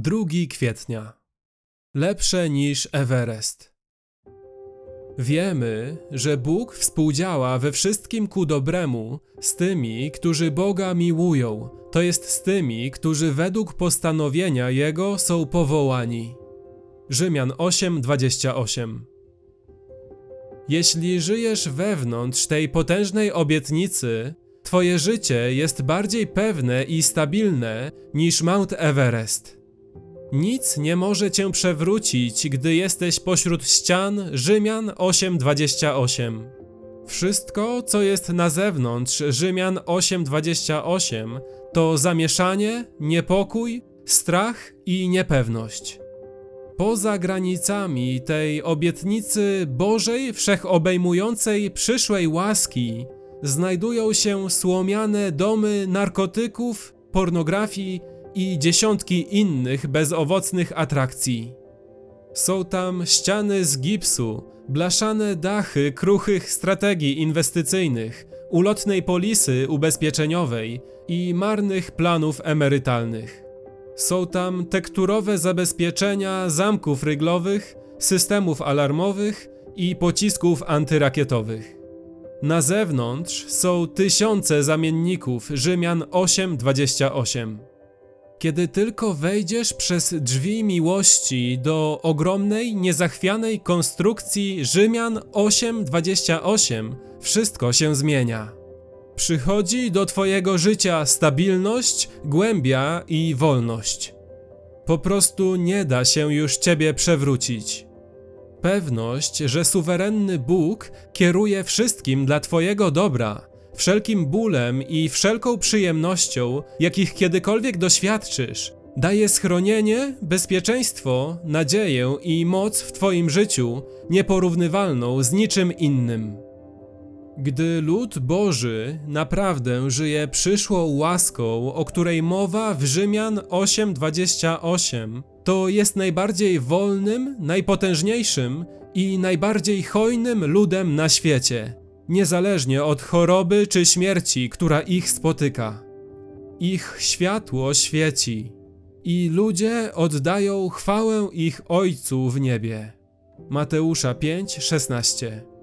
2 kwietnia. Lepsze niż Everest. Wiemy, że Bóg współdziała we wszystkim ku dobremu z tymi, którzy Boga miłują, to jest z tymi, którzy według postanowienia Jego są powołani. Rzymian 8:28 Jeśli żyjesz wewnątrz tej potężnej obietnicy, Twoje życie jest bardziej pewne i stabilne niż Mount Everest. Nic nie może cię przewrócić, gdy jesteś pośród ścian Rzymian 8:28. Wszystko, co jest na zewnątrz Rzymian 8:28, to zamieszanie, niepokój, strach i niepewność. Poza granicami tej obietnicy Bożej, wszechobejmującej przyszłej łaski, znajdują się słomiane domy narkotyków, pornografii i dziesiątki innych bezowocnych atrakcji. Są tam ściany z gipsu, blaszane dachy kruchych strategii inwestycyjnych, ulotnej polisy ubezpieczeniowej i marnych planów emerytalnych. Są tam tekturowe zabezpieczenia zamków ryglowych, systemów alarmowych i pocisków antyrakietowych. Na zewnątrz są tysiące zamienników Rzymian 8:28. Kiedy tylko wejdziesz przez drzwi miłości do ogromnej, niezachwianej konstrukcji Rzymian 8:28, wszystko się zmienia. Przychodzi do Twojego życia stabilność, głębia i wolność. Po prostu nie da się już Ciebie przewrócić. Pewność, że suwerenny Bóg kieruje wszystkim dla Twojego dobra, wszelkim bólem i wszelką przyjemnością, jakich kiedykolwiek doświadczysz, daje schronienie, bezpieczeństwo, nadzieję i moc w Twoim życiu, nieporównywalną z niczym innym. Gdy lud Boży naprawdę żyje przyszłą łaską, o której mowa w Rzymian 8:28, to jest najbardziej wolnym, najpotężniejszym i najbardziej hojnym ludem na świecie, niezależnie od choroby czy śmierci, która ich spotyka. Ich światło świeci i ludzie oddają chwałę ich Ojcu w niebie. Mateusza 5:16